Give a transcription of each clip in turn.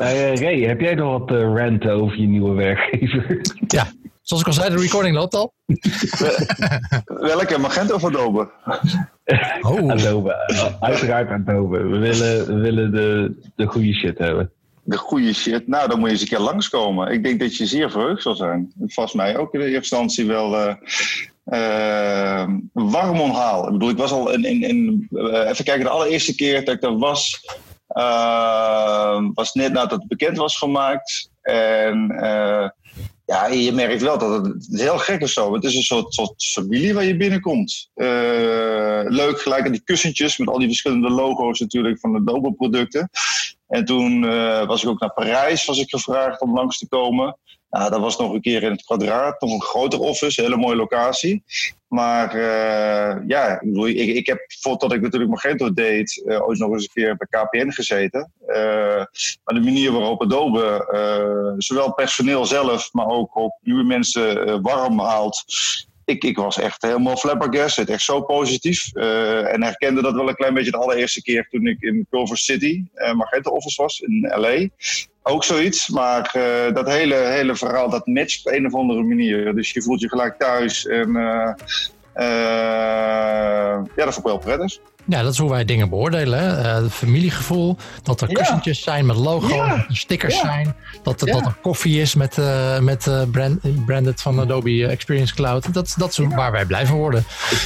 Uh, Ray, heb jij nog wat uh, rant over je nieuwe werkgever? Ja, zoals ik al zei, de recording loopt al. Welke? Magento of Adobe? Oh. Adobe, uiteraard Adobe. We willen, we willen de, de goede shit hebben. De goede shit? Nou, dan moet je eens een keer langskomen. Ik denk dat je zeer verheugd zal zijn. Vast mij ook in de eerste instantie wel... Uh, uh, warm onthaal. Ik bedoel, ik was al in, in, in even kijken, de allereerste keer dat ik er was, uh, was net nadat het bekend was gemaakt. En uh, ja, je merkt wel dat het, heel gek is zo. Het is een soort, soort familie waar je binnenkomt. Uh, leuk, gelijk aan die kussentjes met al die verschillende logo's natuurlijk van de Adobe producten. En toen uh, was ik ook naar Parijs, was ik gevraagd om langs te komen. Nou, dat was nog een keer in het kwadraat, nog een groter office, een hele mooie locatie. Maar uh, ja, ik, ik, heb voordat ik natuurlijk Magento deed, uh, ooit nog eens een keer bij KPN gezeten. Uh, maar de manier waarop Adobe zowel personeel zelf, maar ook, ook nieuwe mensen warm haalt. Ik, ik, was echt helemaal flabbergasted, echt zo positief. en herkende dat wel een klein beetje de allereerste keer toen ik in Culver City, Magento Office was in LA ook zoiets. Maar uh, dat hele, hele verhaal, dat matcht op een of andere manier. Dus je voelt je gelijk thuis. En uh, uh, ja, dat vond ik wel prettig. Ja, dat is hoe wij dingen beoordelen. Hè? Uh, het familiegevoel, dat er kussentjes zijn met logo, ja. dat er stickers ja. zijn, dat, dat er koffie is met, uh, met uh, brand, branded van Adobe Experience Cloud. Dat, dat is waar wij blij van worden.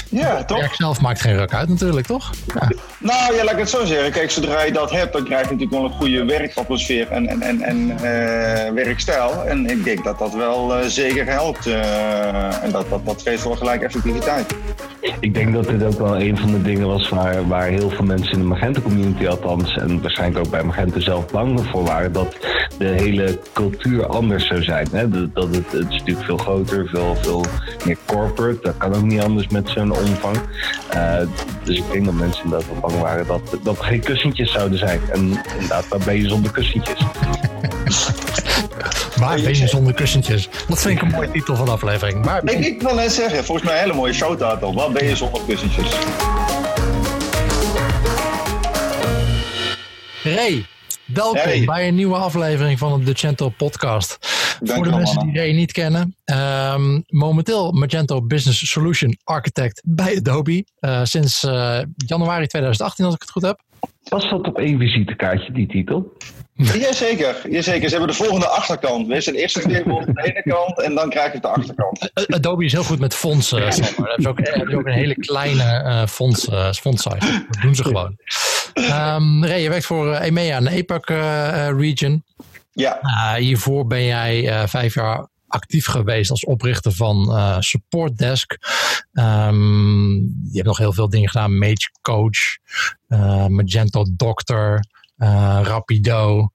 Ja, het toch? werk zelf maakt geen ruk uit natuurlijk, toch? Ja. Nou ja, laat ik het zo zeggen. Kijk, zodra je dat hebt, dan krijg je natuurlijk wel een goede werkatmosfeer en, en, en, en werkstijl. En ik denk dat dat wel zeker helpt. en dat, dat, dat geeft wel gelijk effectiviteit. Ik denk dat dit ook wel een van de dingen was waar, waar heel veel mensen in de Magento community althans en waarschijnlijk ook bij Magento zelf bang voor waren dat de hele cultuur anders zou zijn. Hè? Dat, dat het, het is natuurlijk veel groter, veel, veel meer corporate. Dat kan ook niet anders met zo'n omvang. Uh, dus ik denk dat mensen inderdaad wel bang waren dat, dat er geen kussentjes zouden zijn. En inderdaad, waar ben je zonder kussentjes? Waar ben je zonder kussentjes? Dat vind ik een mooie titel van de aflevering. Waar ik, ik wil net zeggen, volgens mij een hele mooie showtitel. Waar ben je zonder kussentjes? Ray, welkom hey. bij een nieuwe aflevering van de Magento podcast. Dank Voor de mensen die Ray niet kennen, um, momenteel Magento Business Solution Architect bij Adobe. Uh, sinds uh, januari 2018, als ik het goed heb. Past dat op één visitekaartje, die titel? Jazeker, jazeker. Ze hebben de volgende achterkant. We zijn eerst een op de ene kant en dan krijg je de achterkant. Adobe is heel goed met fondsen. Daar hebben ze ook, hebben ze ook een hele kleine uh, fonds, uh, fondsize. Dat doen ze gewoon. Um, Ray, je werkt voor uh, EMEA, een APAC uh, region. Ja. Hiervoor ben jij vijf jaar actief geweest als oprichter van uh, Support Desk. Um, je hebt nog heel veel dingen gedaan. Mage Coach, uh, Magento Doctor, uh, Rapido.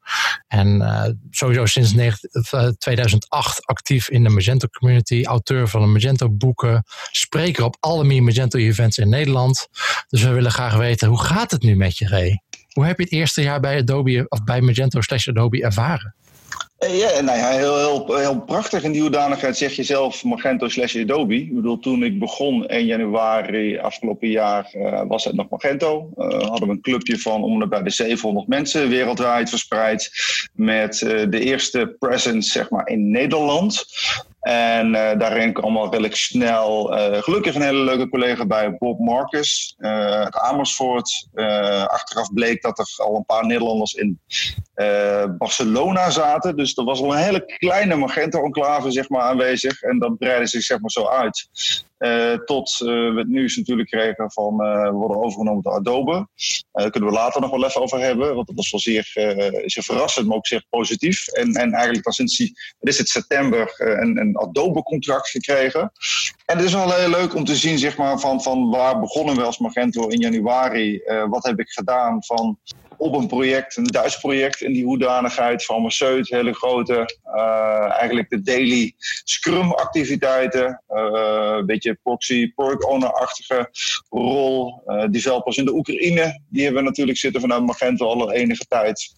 En uh, sowieso sinds 9, 2008 actief in de Magento community. Auteur van de Magento boeken. Spreker op alle Magento events in Nederland. Dus we willen graag weten, hoe gaat het nu met je, Ray? Hoe heb je het eerste jaar bij Adobe of bij Magento slash Adobe ervaren? Ja, nou ja, heel, heel, prachtig in die hoedanigheid zeg je zelf Magento slash Adobe. Ik bedoel, toen ik begon 1 januari afgelopen jaar uh, was het nog Magento. Uh, hadden we een clubje van om bij de 700 mensen wereldwijd verspreid. Met de eerste presence zeg maar in Nederland. En uh, daarin kwam al redelijk snel, uh, gelukkig een hele leuke collega bij, Bob Marcus uh, uit Amersfoort. achteraf bleek dat er al een paar Nederlanders in Barcelona zaten. Dus er was al een hele kleine Magento-enclave zeg maar, aanwezig. En dat breidde zich zeg maar, zo uit. Uh, tot uh, we het nieuws natuurlijk kregen van uh, we worden overgenomen door Adobe. Daar kunnen we later nog wel even over hebben. Want dat was wel zeer, zeer verrassend, maar ook zeer positief. En, en eigenlijk al sinds is het september een, een Adobe-contract gekregen. En het is wel heel leuk om te zien zeg maar, van, van waar begonnen we als Magento in januari. wat heb ik gedaan van op een project, een Duits project in die hoedanigheid, farmaceut, hele grote, uh, eigenlijk de daily scrum activiteiten, uh, een beetje proxy, product owner-achtige rol. Uh, developers in de Oekraïne, die hebben we natuurlijk zitten vanuit Magento al enige tijd.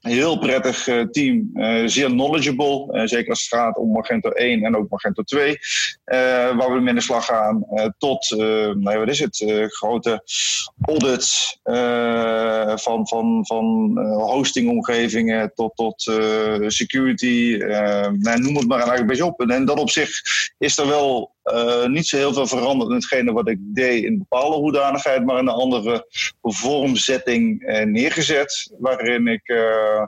Heel prettig uh, team, uh, zeer knowledgeable. Uh, zeker als het gaat om Magento 1 en ook Magento 2. waar we mee in de slag gaan, tot, nou, wat is het, grote audits van, van, van hostingomgevingen tot, tot security, nou, noem het maar een beetje op. En, en dat op zich is er wel uh, niet zo heel veel veranderd in hetgene wat ik deed in bepaalde hoedanigheid, maar in een andere vormzetting uh, neergezet. Waarin ik uh,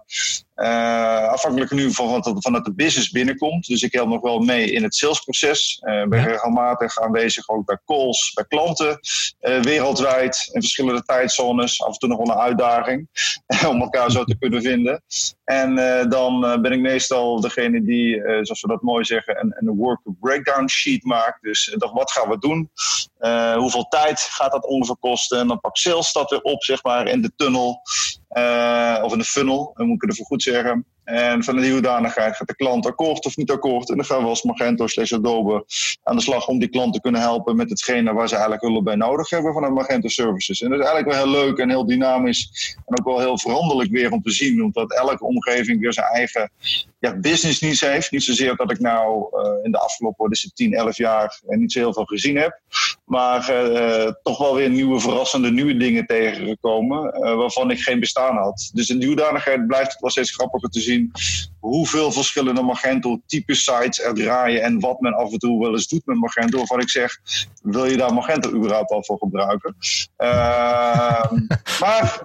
afhankelijk nu van wat vanuit de business binnenkomt. Dus ik help nog wel mee in het salesproces. Ik ben regelmatig aanwezig ook bij calls, bij klanten, wereldwijd in verschillende tijdzones. Af en toe nog wel een uitdaging om elkaar zo te kunnen vinden. En dan ben ik meestal degene die, zoals we dat mooi zeggen, een, een work breakdown sheet maakt dus wat gaan we doen? Uh, hoeveel tijd gaat dat ongeveer kosten? En dan pak sales dat weer op, zeg maar, in de tunnel. Uh, of in de funnel, moet ik het ervoor goed zeggen. En van die hoedanigheid gaat de klant akkoord of niet akkoord. En dan gaan we als Magento slash Adobe aan de slag om die klant te kunnen helpen met hetgene waar ze eigenlijk hulp bij nodig hebben vanuit Magento Services. En dat is eigenlijk wel heel leuk en heel dynamisch. En ook wel heel veranderlijk weer om te zien. Omdat elke omgeving weer zijn eigen ja, business needs heeft. Niet zozeer dat ik nou uh, in de afgelopen het 10, 11 jaar niet zo heel veel gezien heb. Maar uh, toch wel weer nieuwe, verrassende, nieuwe dingen tegengekomen. Waarvan ik geen bestaan had. Dus in die hoedanigheid blijft het wel steeds grappiger te zien hoeveel verschillende Magento-type sites er draaien en wat men af en toe wel eens doet met Magento. Waarvan ik zeg, wil je daar Magento überhaupt al voor gebruiken? Uh, maar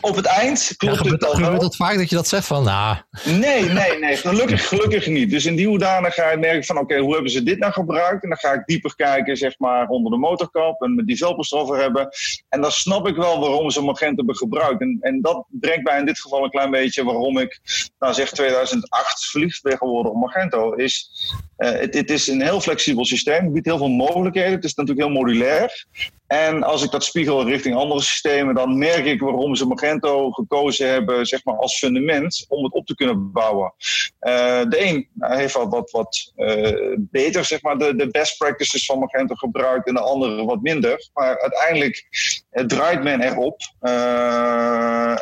op het eind klopt ja, het dan Gebeurt het vaak dat je dat zegt van, nou... Nee, nee, nee. Gelukkig, gelukkig niet. Dus in die hoedanigheid merk ik van, oké, hoe hebben ze dit nou gebruikt? En dan ga ik dieper kijken, zeg maar, onder de motorkap en met developers erover hebben. En dan snap ik wel waarom ze Magento hebben gebruikt. En, en dat brengt mij in dit geval een klein beetje waarom ik, nou zeg 2008 verliefd ben geworden op Magento. Is, uh, het, het, is een heel flexibel systeem, biedt heel veel mogelijkheden. Het is natuurlijk heel modulair. En als ik dat spiegel richting andere systemen, dan merk ik waarom ze Magento gekozen hebben zeg maar, als fundament om het op te kunnen bouwen. Uh, de een heeft wat, wat, wat uh, beter zeg maar, de, de best practices van Magento gebruikt en de andere wat minder. Maar uiteindelijk uh, draait men erop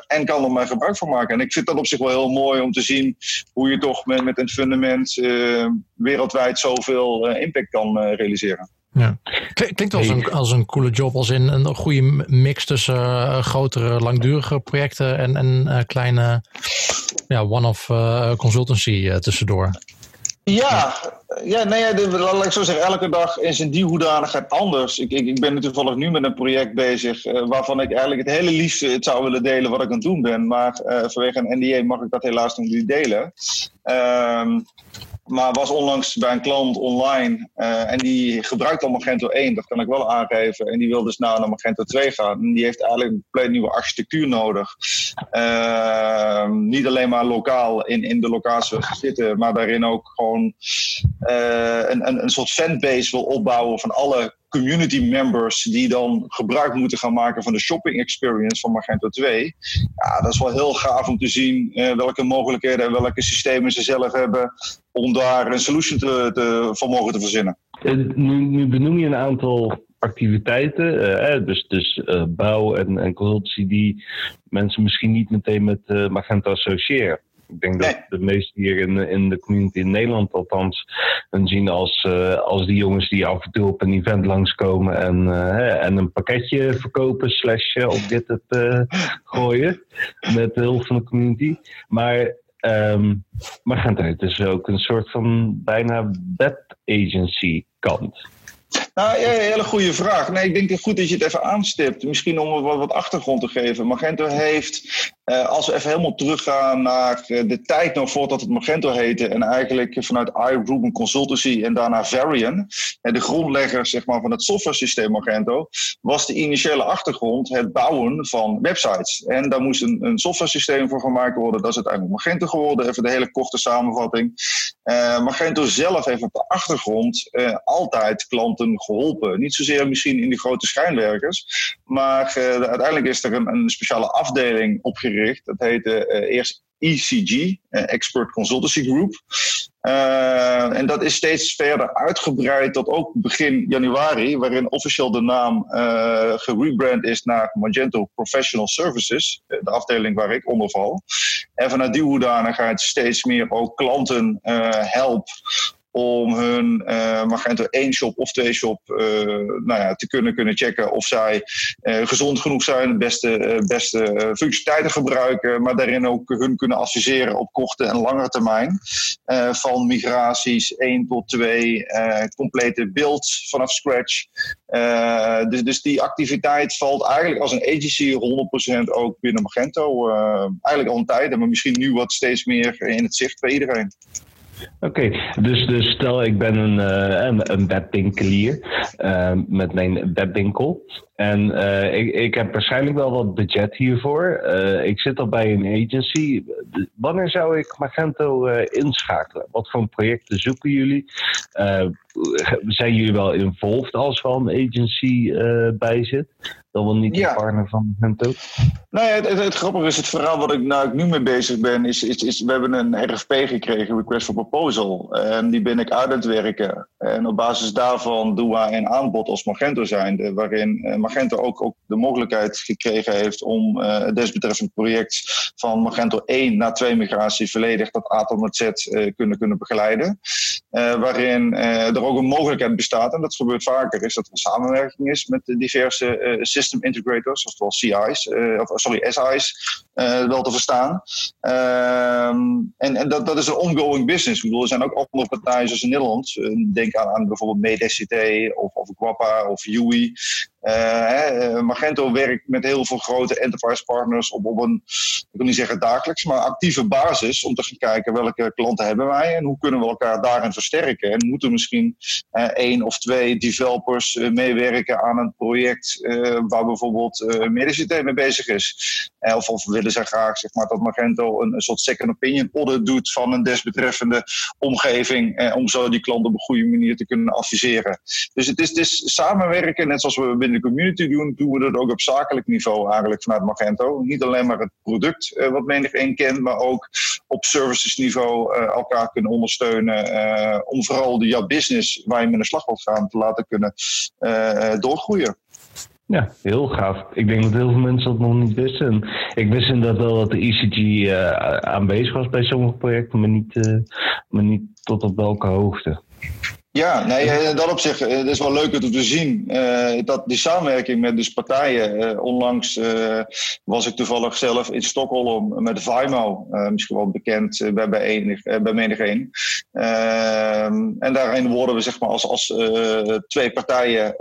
en kan er maar gebruik van maken. En ik vind dat op zich wel heel mooi om te zien hoe je toch met, met een fundament wereldwijd zoveel impact kan realiseren. Ja. Klinkt als een, als een coole job, als in een goede mix tussen uh, grotere, langdurige projecten en, en uh, kleine ja, one-off uh, consultancy tussendoor. Ja, ja, nee, ja, laat ik zo zeggen, elke dag is in die hoedanigheid anders. Ik, ik, ik ben nu toevallig nu met een project bezig waarvan ik eigenlijk het hele liefste het zou willen delen wat ik aan het doen ben. Maar vanwege een NDA mag ik dat helaas nog niet delen. Ehm, maar was onlangs bij een klant online uh, en die gebruikt al Magento 1, dat kan ik wel aangeven. En die wil dus nou naar Magento 2 gaan. En die heeft eigenlijk een compleet nieuwe architectuur nodig. Uh, niet alleen maar lokaal in, in de locatie waar ze zitten, maar daarin ook gewoon uh, een, een, een soort fanbase wil opbouwen van alle community members die dan gebruik moeten gaan maken van de shopping experience van Magento 2. Ja, dat is wel heel gaaf om te zien uh, welke mogelijkheden en welke systemen ze zelf hebben om daar een solution te, te, mogen te verzinnen. Nu, nu benoem je een aantal activiteiten, uh, dus, dus uh, bouw en, en consultancy die mensen misschien niet meteen met Magento associëren. Ik denk dat de meesten hier in, in de community in Nederland althans hun zien als, uh, als die jongens die af en toe op een event langskomen en, uh, en een pakketje verkopen slash op dit het gooien met de hulp van de community. Maar um, Magenta het is ook een soort van bijna web agency kant. Nou, ja, hele goede vraag. Nee, ik denk het goed dat je het even aanstipt. Misschien om wat, wat achtergrond te geven. Magento heeft, uh, als we even helemaal teruggaan naar uh, de tijd nog voordat het Magento heette. En eigenlijk vanuit iRuben Consultancy en daarna Varian. En de grondlegger zeg maar, van het software systeem Magento. Was de initiële achtergrond het bouwen van websites. En daar moest een, een software systeem voor gemaakt worden. Dat is uiteindelijk Magento geworden. Even de hele korte samenvatting. Uh, Magento zelf heeft op de achtergrond altijd klanten geholpen. Niet zozeer misschien in de grote schijnwerkers, maar uh, uiteindelijk is er een, een, speciale afdeling opgericht. Dat heette uh, eerst ECG, uh, Expert Consultancy Group. en dat is steeds verder uitgebreid tot ook begin januari, waarin officieel de naam gerebrand is naar Magento Professional Services, de afdeling waar ik onder val. En vanuit die hoedanigheid steeds meer ook klanten helpt om hun Magento 1 shop of 2 shop nou ja, te kunnen, kunnen checken of zij gezond genoeg zijn, de beste, beste functionaliteiten gebruiken, maar daarin ook hun kunnen adviseren op korte en langere termijn. van migraties 1 tot 2, complete beeld vanaf scratch. dus, dus die activiteit valt eigenlijk als een agency 100% ook binnen Magento. eigenlijk al een tijd, maar misschien nu wat steeds meer in het zicht bij iedereen. Oké, dus, dus stel ik ben een, uh, een, webwinkelier uh, met mijn webwinkel. En uh, ik, ik heb waarschijnlijk wel wat budget hiervoor. ik zit al bij een agency. Wanneer zou ik Magento inschakelen? Wat voor projecten zoeken jullie? zijn jullie wel involved als er al een agency bij zit? Dan wel niet de partner van Magento? Nou ja, het, het, grappige is, het verhaal wat ik, nou, ik nu mee bezig ben, is, is, is we hebben een RFP gekregen, Request for Proposal. En die ben ik uit het werken. En op basis daarvan doen wij een aanbod als Magento zijnde, waarin eh, Magento ook, ook de mogelijkheid gekregen heeft om uh, het desbetreffend project van Magento 1 naar 2 migratie volledig dat A tot Z uh, kunnen, kunnen begeleiden. waarin er ook een mogelijkheid bestaat, en dat gebeurt vaker, is dat er een samenwerking is met diverse system integrators, zoals CI's, of sorry, SI's, wel te verstaan. Ehm, en en dat, dat is een ongoing business. Ik bedoel, er zijn ook andere partijen zoals in Nederland. denk aan, aan bijvoorbeeld MedeSCT of, of of UI. Uh, Magento werkt met heel veel grote enterprise partners op, op een, ik wil niet zeggen dagelijks, maar actieve basis om te gaan kijken welke klanten hebben wij en hoe kunnen we elkaar daarin versterken. En moeten misschien uh, één of twee developers meewerken aan een project waar bijvoorbeeld uh, Medici mee bezig is. of, of willen zij graag zeg maar, dat Magento een, een soort second opinion audit doet van een desbetreffende omgeving om zo die klant op een goede manier te kunnen adviseren. Dus het is, het is samenwerken, net zoals we binnen de community doen, doen we dat ook op zakelijk niveau eigenlijk vanuit Magento. Niet alleen maar het product uh, wat menig een kent, maar ook op servicesniveau uh, elkaar kunnen ondersteunen. Uh, om vooral de jouw business waar je aan de slag wilt gaan te laten kunnen doorgroeien. Ja, heel gaaf. Ik denk dat heel veel mensen dat nog niet wisten. ik wist inderdaad wel dat de ECG aanwezig was bij sommige projecten, maar niet, maar niet tot op welke hoogte. Ja, nee, in dat opzicht het is wel leuk om te zien. Uh, dat die samenwerking met dus partijen. Onlangs was ik toevallig zelf in Stockholm met Vimo. misschien wel bekend bij, bij, bij menig. Ehm, en daarin worden we zeg maar als, als twee partijen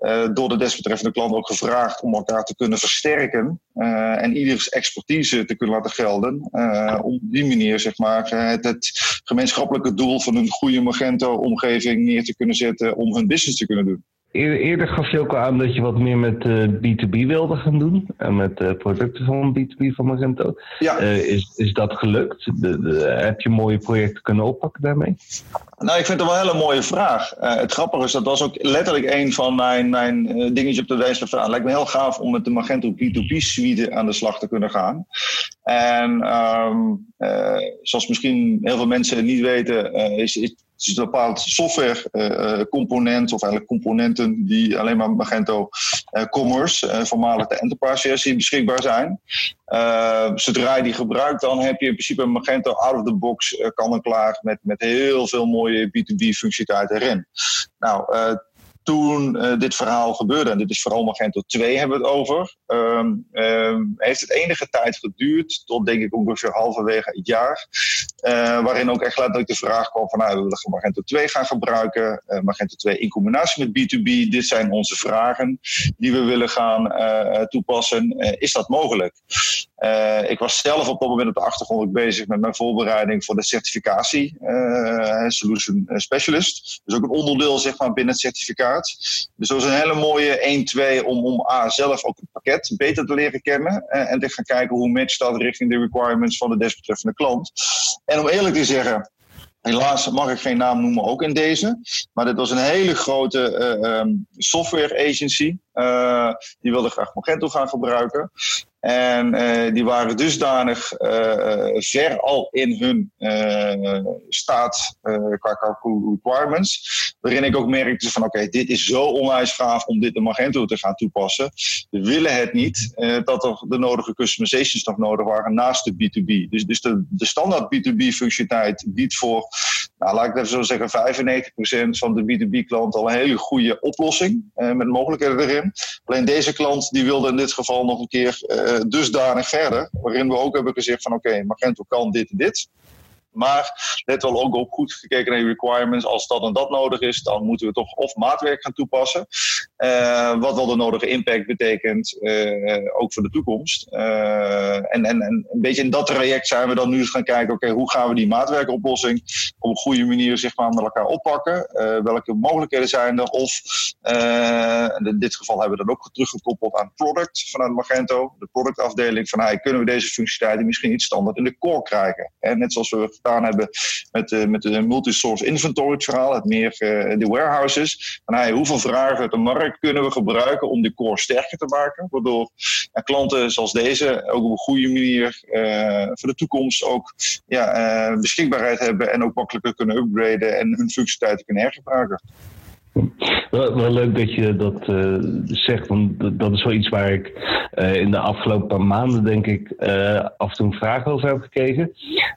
uh, door de desbetreffende klant ook gevraagd om elkaar te kunnen versterken uh, en ieders expertise te kunnen laten gelden. Uh, om op die manier zeg maar, het, het, gemeenschappelijke doel van een goede Magento-omgeving neer te kunnen zetten om hun business te kunnen doen. Eerder gaf je ook al aan dat je wat meer met B2B wilde gaan doen. En met producten van B2B van Magento. Ja. is, is dat gelukt? De, de, heb je mooie projecten kunnen oppakken daarmee? Nou, ik vind het wel een hele mooie vraag. Uh, het grappige is, dat was ook letterlijk een van mijn, mijn uh, dingetjes op de lijst van lijkt me heel gaaf om met de Magento P2P suite aan de slag te kunnen gaan. En um, uh, zoals misschien heel veel mensen niet weten, is, is het is een bepaald softwarecomponent, of eigenlijk componenten die alleen maar Magento Commerce, voormalig de enterprise versie, beschikbaar zijn. Zodra je die gebruikt, dan heb je in principe Magento out of the box kan en klaar met, met heel veel mooie B2B functionaliteit erin. Nou, toen uh, dit verhaal gebeurde, en dit is vooral Magento 2 hebben we het over, um, um, heeft het enige tijd geduurd, tot denk ik ongeveer halverwege het jaar, uh, waarin ook echt letterlijk de vraag kwam van nou, we willen Magento 2 gaan gebruiken, uh, Magento 2 in combinatie met B2B, dit zijn onze vragen die we willen gaan toepassen, is dat mogelijk? Uh, ik was zelf op dat moment op de achtergrond bezig met mijn voorbereiding voor de certificatie, uh, Solution Specialist. Dus ook een onderdeel zeg maar, binnen het certificaat. Dus dat was een hele mooie 1-2 om, om A, zelf ook het pakket beter te leren kennen. Uh, en te gaan kijken hoe matcht dat richting de requirements van de desbetreffende klant. En om eerlijk te zeggen, Helaas mag ik geen naam noemen, ook in deze. Maar dit was een hele grote um, software agency. Die wilde graag Magento gaan gebruiken. En uh, die waren dusdanig uh, ver al in hun staat qua requirements. Waarin ik ook merkte van oké, dit is zo onwijs gaaf om dit in Magento te gaan toepassen. We willen het niet dat er de nodige customizations nog nodig waren naast de B2B. Dus, dus de, de standaard B2B functionaliteit biedt voor, nou, laat ik even zo zeggen, 95% van de B2B klant al een hele goede oplossing. met mogelijkheden erin. Alleen deze klant die wilde in dit geval nog een keer dusdanig verder. Waarin we ook hebben gezegd van oké, Magento kan dit en dit. Maar let wel ook op goed gekeken naar je requirements. Als dat en dat nodig is, dan moeten we toch of maatwerk gaan toepassen. Uh, wat wel de nodige impact betekent, uh, ook voor de toekomst. Uh, en, en, en een beetje in dat traject zijn we dan nu eens gaan kijken, oké, hoe gaan we die maatwerkoplossing op een goede manier zeg maar, met elkaar oppakken? welke mogelijkheden zijn er? Of in dit geval hebben we dan ook teruggekoppeld aan product vanuit Magento, de productafdeling, van hey, kunnen we deze functionaliteiten misschien iets standaard in de core krijgen? En net zoals we gedaan hebben met, uh, met de multi-source inventory verhaal, het meer uh, de warehouses. Van, hey, hoeveel vragen uit de markt kunnen we gebruiken om de core sterker te maken? Waardoor klanten zoals deze ook op een goede manier voor de toekomst ook ja, beschikbaarheid hebben en ook makkelijker kunnen upgraden en hun functionaliteiten kunnen hergebruiken. Wel, wel, leuk dat je dat uh, zegt, want dat is wel iets waar ik uh, in de afgelopen paar maanden, denk ik, uh, af en toe vragen over heb gekregen.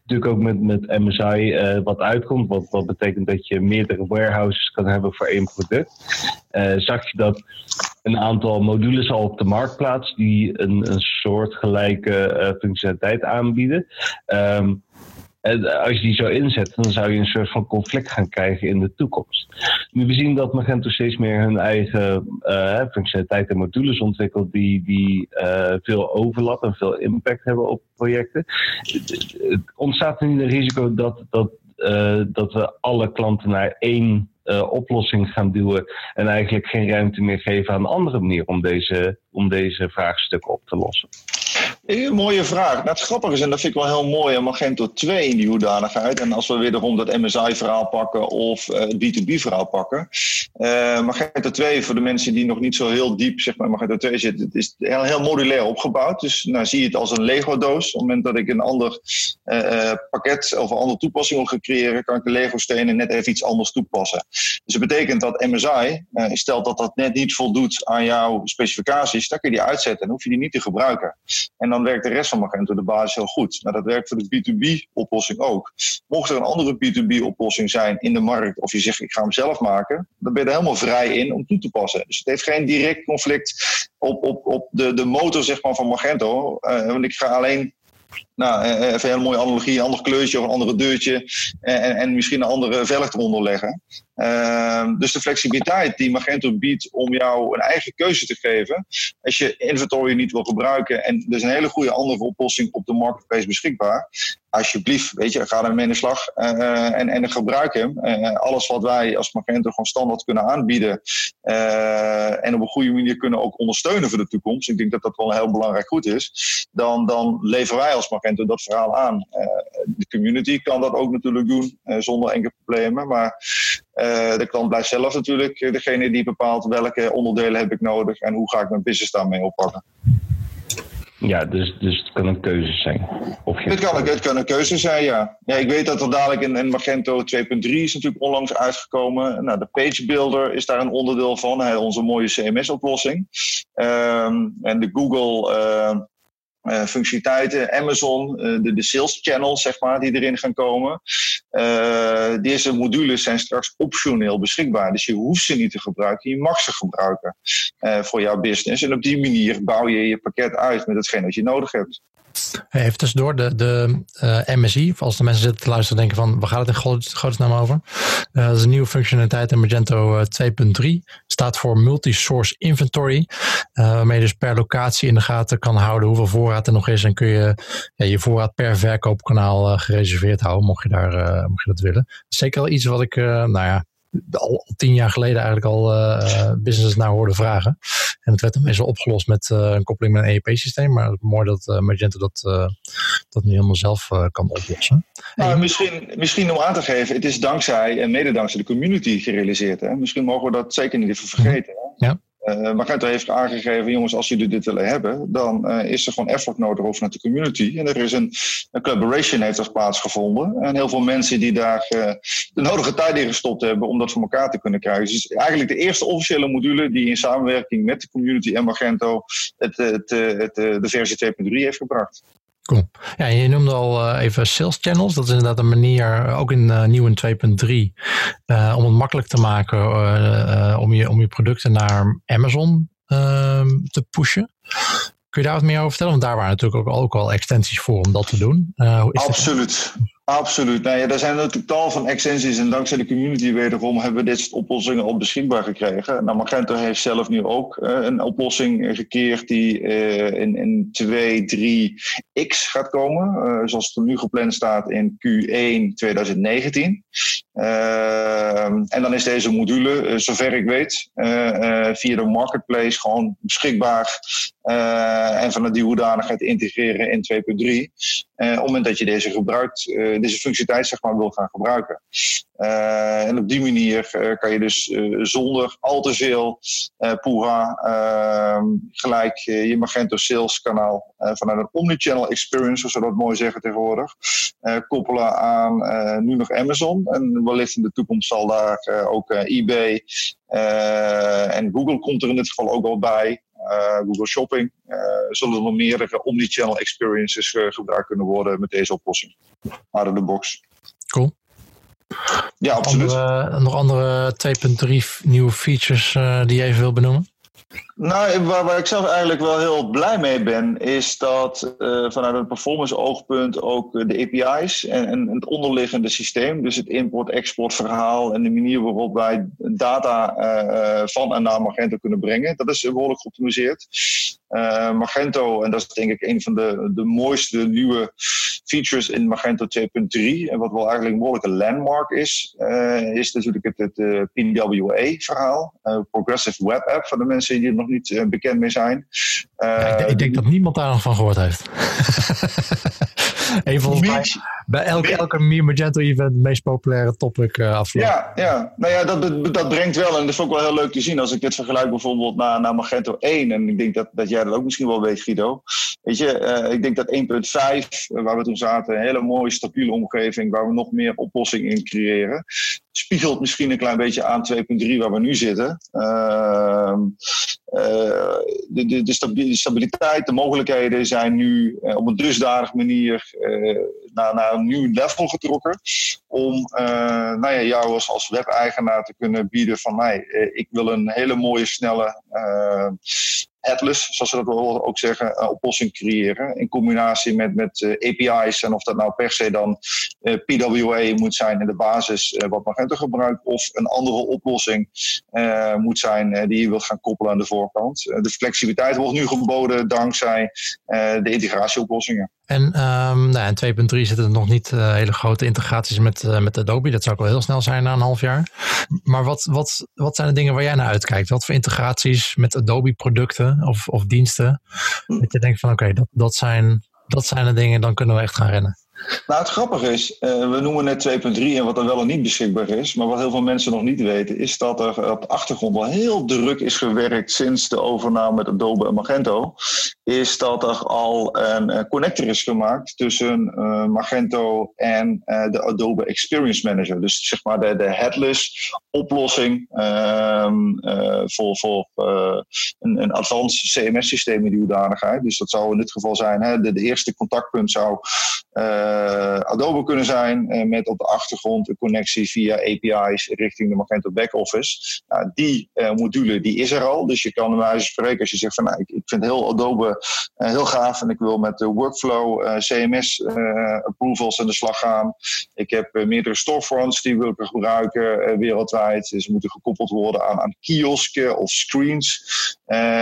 Natuurlijk ook met, met MSI wat uitkomt, wat, wat betekent dat je meerdere warehouses kan hebben voor één product. zag je dat een aantal modules al op de markt plaatsen die een, een soortgelijke functionaliteit aanbieden. Um, als je die zo inzet, dan zou je een soort van conflict gaan krijgen in de toekomst. Nu, we zien dat Magento steeds meer hun eigen uh, functionaliteit en modules ontwikkelt die, die uh, veel overlap en veel impact hebben op projecten. Het ontstaat er niet een risico dat, dat, uh, dat we alle klanten naar één oplossing gaan duwen en eigenlijk geen ruimte meer geven aan een andere manier om deze, om deze vraagstukken op te lossen? Een mooie vraag. Nou, het grappige is, en dat vind ik wel heel mooi, een Magento 2 in die hoedanigheid. En als we wederom dat MSI-verhaal pakken of uh, het B2B-verhaal pakken. Uh, Magento 2, voor de mensen die nog niet zo heel diep zeg maar, Magento 2 zitten, het is heel, heel modulair opgebouwd. Dus nou, zie je het als een Lego-doos. Op het moment dat ik een ander uh, pakket of een andere toepassing wil creëren, kan ik de Lego-stenen net even iets anders toepassen. Dus dat betekent dat MSI, stelt dat dat net niet voldoet aan jouw specificaties, dan kun je die uitzetten en hoef je die niet te gebruiken. En dan werkt de rest van Magento de basis heel goed. Nou, dat werkt voor de B2B-oplossing ook. Mocht er een andere B2B-oplossing zijn in de markt, of je zegt ik ga hem zelf maken, dan ben je er helemaal vrij in om toe te passen. Dus het heeft geen direct conflict op, op, op de, de motor zeg maar, van Magento. Uh, want ik ga alleen nou, eh, even een hele mooie analogie, een ander kleurtje of een andere deurtje en, en misschien een andere velg eronder leggen. Uh, dus de flexibiliteit die Magento biedt om jou een eigen keuze te geven, als je inventory niet wil gebruiken en er is een hele goede andere oplossing op de marketplace beschikbaar, alsjeblieft, weet je, ga ermee in de slag en, en gebruik hem. Alles wat wij als Magento gewoon standaard kunnen aanbieden en op een goede manier kunnen ook ondersteunen voor de toekomst. Ik denk dat dat wel een heel belangrijk goed is. Dan, dan leveren wij als Magento dat verhaal aan. de community kan dat ook natuurlijk doen zonder enkele problemen, maar de klant blijft zelf natuurlijk degene die bepaalt welke onderdelen heb ik nodig en hoe ga ik mijn business daarmee oppakken. Ja, dus, dus het kan een keuze zijn. Of het, kan, het kan een keuze zijn, ja. ja ik weet dat er dadelijk in, in Magento 2.3 is natuurlijk onlangs uitgekomen. Nou, de Page Builder is daar een onderdeel van, onze mooie CMS-oplossing. Um, en de Google uh, functionaliteiten, Amazon, uh, de, sales channels zeg maar, die erin gaan komen. Uh, deze modules zijn straks optioneel beschikbaar. Dus je hoeft ze niet te gebruiken, je mag ze gebruiken voor jouw business. En op die manier bouw je je pakket uit met hetgeen wat je nodig hebt. Even tussendoor, de, de uh, MSI, als de mensen zitten te luisteren denken van, waar gaat het in godsnaam over? Uh, dat is een nieuwe functionaliteit in Magento 2.3. Staat voor Multi-Source Inventory, waarmee je dus per locatie in de gaten kan houden hoeveel voorraad er nog is. En kun je ja, je voorraad per verkoopkanaal gereserveerd houden, mocht je, daar, mocht je dat willen. Zeker al iets wat ik, nou ja, al tien jaar geleden eigenlijk al uh, business naar hoorde vragen. En het werd dan meestal opgelost met uh, een koppeling met een EEP-systeem. Maar het is mooi dat uh, Magento dat, dat nu helemaal zelf kan oplossen. Nou, misschien, misschien om aan te geven, het is dankzij en mede dankzij de community gerealiseerd. Hè? Misschien mogen we dat zeker niet even vergeten. Ja. Uh, Magento heeft aangegeven, jongens, als jullie dit willen hebben, dan uh, is er gewoon effort nodig over naar de community. En er is een, collaboration heeft plaatsgevonden. En heel veel mensen die daar uh, de nodige tijd in gestopt hebben om dat voor elkaar te kunnen krijgen. Dus eigenlijk de eerste officiële module die in samenwerking met de community en Magento het, het, het, de versie 2.3 heeft gebracht. Cool. Ja, je noemde al uh, even sales channels. Dat is inderdaad een manier, ook in uh, nieuw in 2.3, uh, om het makkelijk te maken om, je, om je producten naar Amazon ehm, te pushen. Kun je daar wat meer over vertellen? Want daar waren natuurlijk ook, ook al extensies voor om dat te doen. Absoluut. Absoluut. Nou ja, er zijn natuurlijk tal van extensies en dankzij de community wederom hebben we dit soort oplossingen op beschikbaar gekregen. Nou, Magento heeft zelf nu ook uh, een oplossing gekeerd die uh, in, in 2, 3x gaat komen. Uh, zoals het er nu gepland staat in Q1 2019. En dan is deze module, zover ik weet, via de marketplace gewoon beschikbaar. en vanuit die hoedanigheid integreren in 2.3. op het moment dat je deze gebruikt deze functionaliteit zeg maar, wil gaan gebruiken. En op die manier kan je dus zonder al te veel Poeha ehm, gelijk je Magento Sales kanaal vanuit een omnichannel experience, zoals we dat mooi zeggen tegenwoordig, koppelen aan nu nog Amazon. En wellicht in de toekomst zal daar ook eBay en Google komt er in dit geval ook al bij. Google Shopping, zullen er nog meerdere omnichannel experiences gebruikt kunnen worden met deze oplossing. Out of the box. Cool. Ja, absoluut. Andere, nog andere 2.3 nieuwe features die je even wil benoemen? Nou, waar, ik zelf eigenlijk wel heel blij mee ben, is dat uh, vanuit een performance oogpunt ook de API's en, en, het onderliggende systeem, dus het import-export verhaal en de manier waarop wij data uh, van en naar Magento kunnen brengen, dat is behoorlijk geoptimiseerd. Uh, Magento, en dat is denk ik een van de, de mooiste nieuwe features in Magento 2.3, en wat wel eigenlijk een behoorlijke landmark is, is natuurlijk het, het PWA-verhaal, Progressive Web App, voor de mensen die er nog niet uh, bekend mee zijn. Ja, ik, ik, denk dat niemand daar nog van gehoord heeft. Even volgens mij bij elke, elke Mir Magento event het meest populaire topic uh, afgelopen. Ja, ja, nou ja, dat, dat brengt wel. En dat is ook wel heel leuk te zien als ik dit vergelijk bijvoorbeeld naar, naar Magento 1. En ik denk dat, dat jij dat ook misschien wel weet, Guido. Weet je, uh, ik denk dat 1.5, waar we toen zaten, een hele mooie stabiele omgeving waar we nog meer oplossingen in creëren. Spiegelt misschien een klein beetje aan 2.3 waar we nu zitten. Uh, de, de, de, stabiliteit, de mogelijkheden zijn nu op een dusdanige manier naar, naar een nieuw level getrokken. Om nou ja, jou als, als web-eigenaar te kunnen bieden van mij. Ik wil een hele mooie, snelle headless, zoals ze dat wel ook zeggen, oplossing creëren. In combinatie met, met API's. En of dat nou per se dan PWA moet zijn in de basis wat Magento gebruikt. Of een andere oplossing moet zijn die je wilt gaan koppelen aan de voorkant. de flexibiliteit wordt nu geboden dankzij de integratieoplossingen. En um, nou, in 2.3 zitten er nog niet uh, hele grote integraties met, uh, met Adobe. Dat zou ook wel heel snel zijn na een half jaar. Maar wat, wat, wat zijn de dingen waar jij naar uitkijkt? Wat voor integraties met Adobe producten of, of diensten? Dat je denkt van oké, dat, dat, zijn, dat zijn de dingen, dan kunnen we echt gaan rennen. Nou, het grappige is, uh, we noemen net 2.3 en wat er wel en niet beschikbaar is. Maar wat heel veel mensen nog niet weten, is dat er op de achtergrond wel heel druk is gewerkt sinds de overname met Adobe en Magento. Is dat er al een uh, connector is gemaakt tussen uh, Magento en de Adobe Experience Manager. Dus zeg maar de, de headless oplossing ehm, voor, voor een, een advanced CMS-systeem in die hoedanigheid. Dus dat zou in dit geval zijn, hè, de, eerste contactpunt zou Adobe kunnen zijn met op de achtergrond een connectie via API's richting de Magento backoffice. Nou, die module die is er al, dus je kan bij wijze spreken als je zegt van nou, ik, ik vind heel Adobe heel gaaf en ik wil met de workflow CMS approvals aan de slag gaan. Ik heb meerdere storefronts die wil ik gebruiken wereldwijd. Ze moeten gekoppeld worden aan, aan kiosken of screens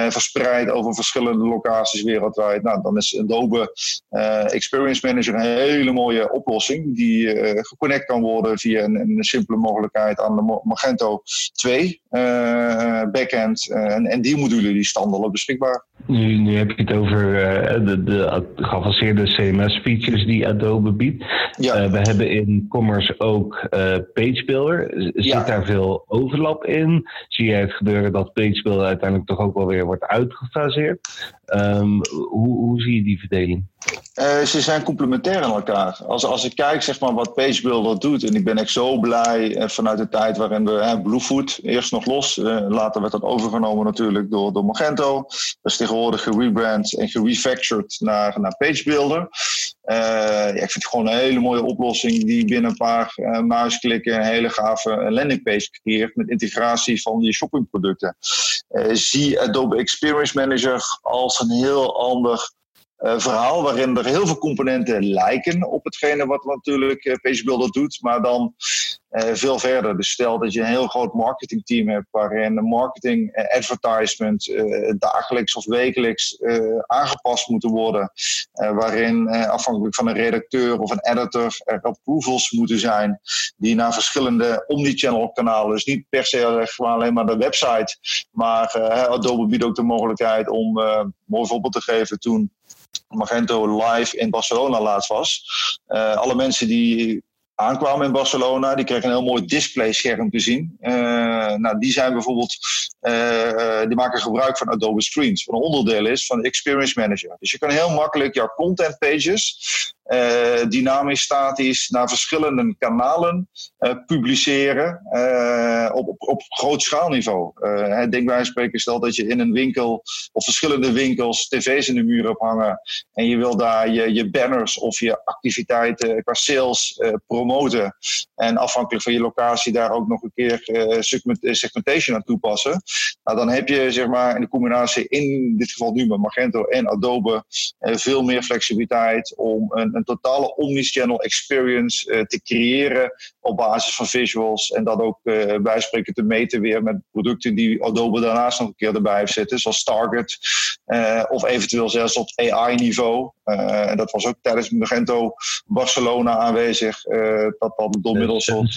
verspreid over verschillende locaties wereldwijd. Nou, dan is Adobe Experience Manager een hele mooie oplossing die geconnect kan worden via een, een, simpele mogelijkheid aan de Magento 2 backend. en, en die modulen die staan al beschikbaar. Nu, nu heb je het over de, de geavanceerde CMS-features die Adobe biedt. Ja. we hebben in Commerce ook Page Builder. Zit daar veel overlap in? Zie je het gebeuren dat Page Builder uiteindelijk toch ook wel weer wordt uitgefaseerd? Um, hoe, hoe zie je die verdeling? Uh, ze zijn complementair aan elkaar. Als, als ik kijk zeg maar, wat PageBuilder doet, en ik ben echt zo blij uh, vanuit de tijd waarin we Bluefoot eerst nog los, later werd dat overgenomen natuurlijk door, door Magento. Dat is tegenwoordig gerebrand en gerefactured naar, naar PageBuilder. Ja, ik vind het gewoon een hele mooie oplossing die binnen een paar muisklikken een hele gave landingpage creëert met integratie van die shoppingproducten. zie Adobe Experience Manager als een heel ander verhaal waarin er heel veel componenten lijken op hetgene wat natuurlijk uh, PageBuilder doet, maar dan uh, veel verder. Dus stel dat je een heel groot marketingteam hebt waarin de marketing advertisement dagelijks of wekelijks aangepast moeten worden, waarin afhankelijk van een redacteur of een editor er approvals moeten zijn die naar verschillende omnichannel kanalen, dus niet per se alleen maar de website, maar Adobe biedt ook de mogelijkheid om, mooi voorbeeld te geven, toen Magento live in Barcelona laatst was. Alle mensen die aankwamen in Barcelona, die kregen een heel mooi displayscherm te zien. Uh, nou, die zijn bijvoorbeeld, uh, die maken gebruik van Adobe Screens, wat een onderdeel is van Experience Manager. Dus je kan heel makkelijk jouw content pages uh, dynamisch statisch naar verschillende kanalen uh, publiceren uh, op, op, op groot schaalniveau. denk bij spreken, stel dat je in een winkel of verschillende winkels tv's in de muur hebt hangen en je wil daar je, je banners of je activiteiten qua sales promoten en afhankelijk van je locatie daar ook nog een keer segmentation aan toepassen. Nou, dan heb je zeg maar in de combinatie in dit geval nu met Magento en Adobe veel meer flexibiliteit om een een totale omnichannel experience uh, te creëren op basis van visuals. En dat ook uh, eh, bijspreken te meten weer met producten die Adobe daarnaast nog een keer erbij heeft zitten, zoals Target. Uh, of eventueel zelfs op AI-niveau. en dat was ook tijdens Magento Barcelona aanwezig. dat dat door middels van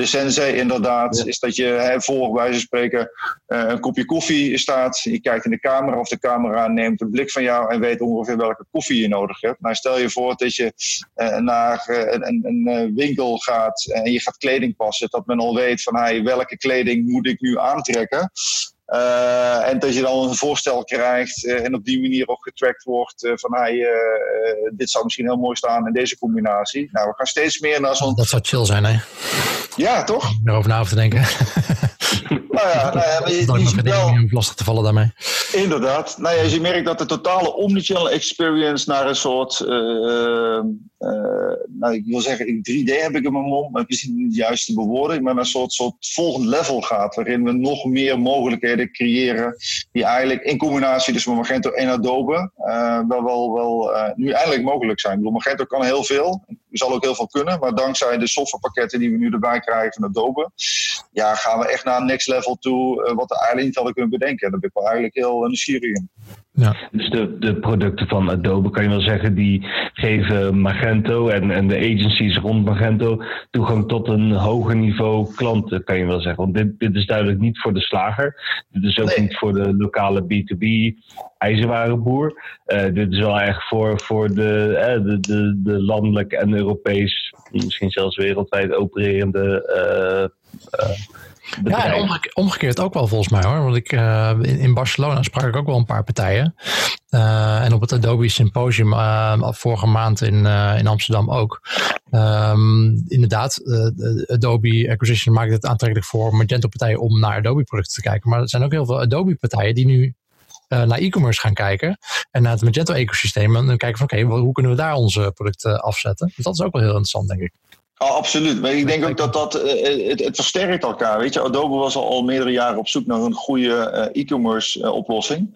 de sensei inderdaad, is dat je hè, voor bij wijze spreken uh, een kopje koffie staat. Je kijkt in de camera of de camera neemt een blik van jou en weet ongeveer welke koffie je nodig hebt. Nou, stel je voor dat je uh, naar uh, een, een winkel gaat en je gaat kleding passen. Dat men al weet van hey, welke kleding moet ik nu aantrekken. Uh, en dat je dan een voorstel krijgt uh, en op die manier ook getrackt wordt uh, van hey, dit zou misschien heel mooi staan in deze combinatie. Nou, we gaan steeds meer naar zo'n... Dat zou chill zijn, hè? Ja, toch? Erover na te denken. nou ja, nou ja je, wel... lastig te vallen daarmee. Inderdaad. Nou ja, je merkt dat de totale omnichannel experience naar een soort nou, ik wil zeggen, in 3D heb ik in mijn mond, maar misschien niet de juiste bewoording, maar naar een soort, soort volgend level gaat, waarin we nog meer mogelijkheden creëren, die eigenlijk in combinatie dus met Magento en Adobe uh, wel, wel, wel uh, nu eindelijk mogelijk zijn. Ik Magento kan heel veel, zal ook heel veel kunnen, maar dankzij de softwarepakketten die we nu erbij krijgen van Adobe, ja, gaan we echt naar een next level toe, wat we eigenlijk niet hadden kunnen bedenken. En daar ben ik wel eigenlijk heel nieuwsgierig in. Ja. Dus de, de producten van Adobe kan je wel zeggen, die geven Magento en, en de agencies rond Magento toegang tot een hoger niveau klanten, kan je wel zeggen. Want dit, dit is duidelijk niet voor de slager. Dit is ook niet voor de lokale B2B ijzerwarenboer. Uh, dit is wel echt voor, voor de, de, de, de landelijk en Europees, misschien zelfs wereldwijd opererende uh, ja, en omgekeerd ook wel volgens mij hoor. Want ik, uh, in, in, Barcelona sprak ik ook wel een paar partijen. Uh, en op het Adobe Symposium uh, vorige maand in, in Amsterdam ook. Um, inderdaad, Adobe Acquisition maakt het aantrekkelijk voor Magento partijen om naar Adobe producten te kijken. Maar er zijn ook heel veel Adobe partijen die nu naar e-commerce gaan kijken. En naar het Magento ecosysteem. En dan kijken van oké, okay, hoe kunnen we daar onze producten afzetten. Dus dat is ook wel heel interessant denk ik. Oh, absoluut. Maar ik denk ook dat dat uh, het, het, versterkt elkaar. Weet je, Adobe was al, al meerdere jaren op zoek naar een goede uh, e-commerce uh, oplossing.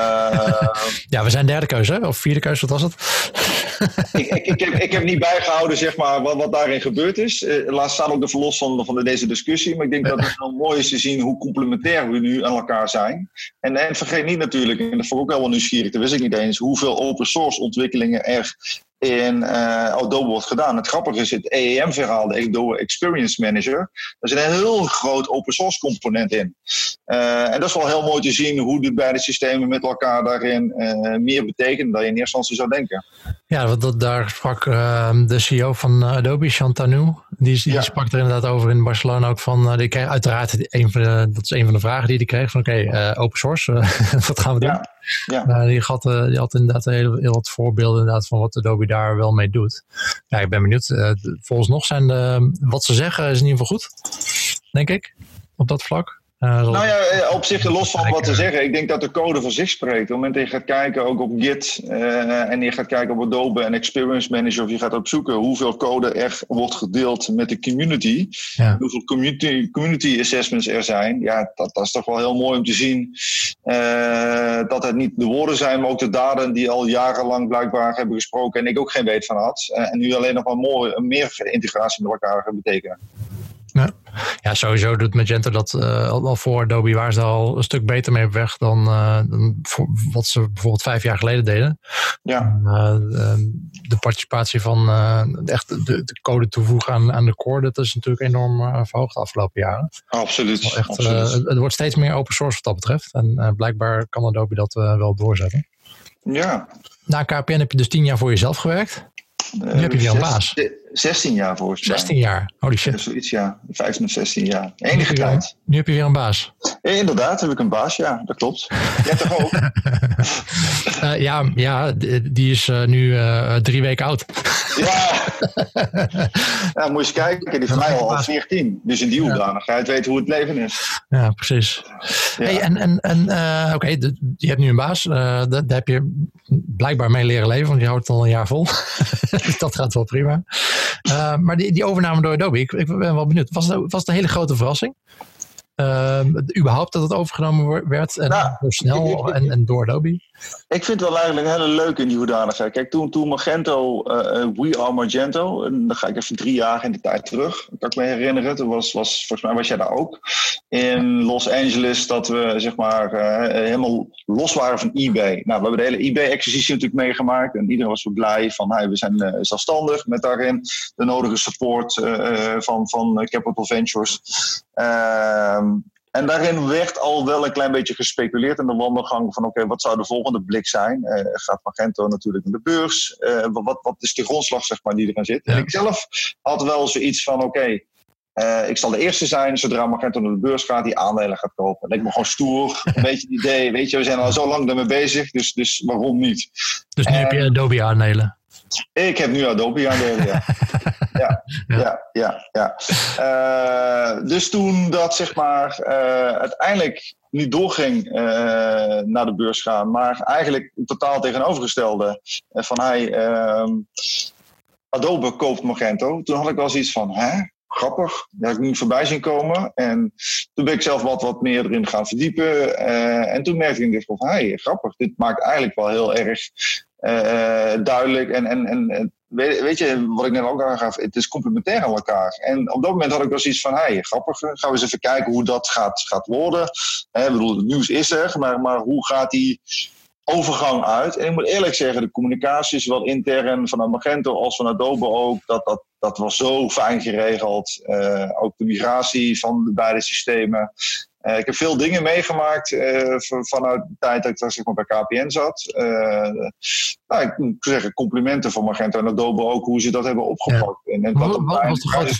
ja, we zijn derde keuze, of vierde keuze, wat was het? ik, ik, ik, heb, ik heb niet bijgehouden zeg maar, wat, wat daarin gebeurd is. laat staan ook de verlos van, van deze discussie. Maar ik denk dat het wel mooi is te zien hoe complementair we nu aan elkaar zijn. En, en vergeet niet natuurlijk, en dat vond ik ook wel nieuwsgierig, dat wist ik niet eens, hoeveel open source ontwikkelingen er in Adobe wordt gedaan. Het grappige is het EEM-verhaal, de Adobe Experience Manager. Daar zit een heel groot open source component in. en dat is wel heel mooi te zien hoe de beide systemen met elkaar daarin meer betekenen dan je in eerste instantie zou denken. Ja, want dat, daar sprak ehm, de CEO van Adobe, Chantanu, die, die sprak er inderdaad over in Barcelona ook van, die kreeg uiteraard een van de, dat is een van de vragen die hij kreeg van oké, open source, wat gaan we doen? Ja. Ja. die, had, die had inderdaad heel, wat voorbeelden inderdaad van wat Adobe daar wel mee doet. Ja, ik ben benieuwd. volgens nog zijn de, wat ze zeggen is in ieder geval goed, denk ik, op dat vlak. Uh, nou ja, eh, op zich los van wat te zeggen. Ik denk dat de code voor zich spreekt. Op het moment dat je gaat kijken ook op Git uh, en je gaat kijken op Adobe en Experience Manager of je gaat opzoeken hoeveel code er wordt gedeeld met de community. Ja. Hoeveel community, community assessments er zijn. Ja, dat, dat is toch wel heel mooi om te zien uh, dat het niet de woorden zijn, maar ook de daden die al jarenlang blijkbaar hebben gesproken en ik ook geen weet van had. en nu alleen nog maar mooi, meer integratie met elkaar gaan betekenen. Ja. ja, sowieso doet Magento dat uh, al voor Adobe waren ze al een stuk beter mee op weg dan, uh, dan wat ze bijvoorbeeld vijf jaar geleden deden. Ja. Uh, de participatie van echt de, de, code toevoegen aan, aan de core, dat is natuurlijk enorm verhoogd de afgelopen jaren. Absoluut. Echt, absoluut. het wordt steeds meer open source wat dat betreft. En blijkbaar kan Adobe dat wel doorzetten. Ja. Na KPN heb je dus tien jaar voor jezelf gewerkt. Nu heb je weer een baas. 16 jaar volgens mij. 16 jaar, holy shit. Zoiets, ja. 15 of 16 jaar. Enige tijd. Nu heb je weer een baas. Ja, inderdaad, heb ik een baas, ja, dat klopt. Jij toch ook? uh, ja, ja, die is uh, nu uh, drie weken oud. ja. ja, moet je eens kijken. Die van mij al, al 14. Dus in die hoedanigheid ja. weet hoe het leven is. Ja, precies. Ja. Hey, en en, en oké, okay, je hebt nu een baas. daar, daar heb je blijkbaar mee leren leven, want je houdt het al een jaar vol. dat gaat wel prima. Uh, maar die, die overname door Adobe, ik, ik ben wel benieuwd. Was het, was het een hele grote verrassing? Uh, überhaupt dat het overgenomen werd en nou, zo snel en, en door Adobe? Ik vind het wel eigenlijk een hele leuke in die hoedanigheid. Kijk, toen, toen Magento, uh, We Are Magento, en dan ga ik even drie jaar in de tijd terug, kan ik me herinneren. Toen was, was, volgens mij was jij daar ook. In Los Angeles, dat we zeg maar uh, helemaal los waren van eBay. Nou, we hebben de hele eBay-exercitie natuurlijk meegemaakt. En iedereen was zo blij van, hey, we zijn zelfstandig met daarin de nodige support van, van Capital Ventures. En daarin werd al wel een klein beetje gespeculeerd in de wandelgang van oké, wat zou de volgende blik zijn? Uh, gaat Magento natuurlijk naar de beurs? Uh, wat, wat is de grondslag zeg maar, die erin zit? Ja. En ik zelf had wel zoiets van oké, uh, ik zal de eerste zijn zodra Magento naar de beurs gaat, die aandelen gaat kopen. Dat lijkt me gewoon stoer. Een beetje het idee, weet je, we zijn al zo lang ermee bezig, dus, dus waarom niet? Dus nu heb je Adobe aandelen? Ik heb nu Adobe aandelen, ja. ja, ja, ja, ja. Uh, dus toen dat zeg maar uh, uiteindelijk niet doorging uh, naar de beurs gaan, maar eigenlijk totaal tegenovergestelde van hij ehm, Adobe koopt Magento. Toen had ik wel zoiets van, hè? Grappig, daar heb ik niet voorbij zien komen. En toen ben ik zelf wat, wat meer erin gaan verdiepen. en toen merkte ik van, hé, hey, grappig, dit maakt eigenlijk wel heel erg duidelijk. En, en, en weet, je, wat ik net ook aangaf, het is complementair aan elkaar. En op dat moment had ik wel zoiets van, hé, hey, grappig, gaan we eens even kijken hoe dat gaat, gaat worden. ik bedoel, het nieuws is er, maar, maar hoe gaat die overgang uit? En ik moet eerlijk zeggen, de communicatie is wel intern vanuit Magento als van Adobe ook, dat, dat, dat was zo fijn geregeld. Uh, ook de migratie van de beide systemen. Uh, ik heb veel dingen meegemaakt uh, vanuit de tijd dat ik zeg maar, bij KPN zat. Uh, nou, ik moet zeggen, complimenten voor Magento en Adobe ook, hoe ze dat hebben opgepakt. Ja. En, en wat, wat was, de grote,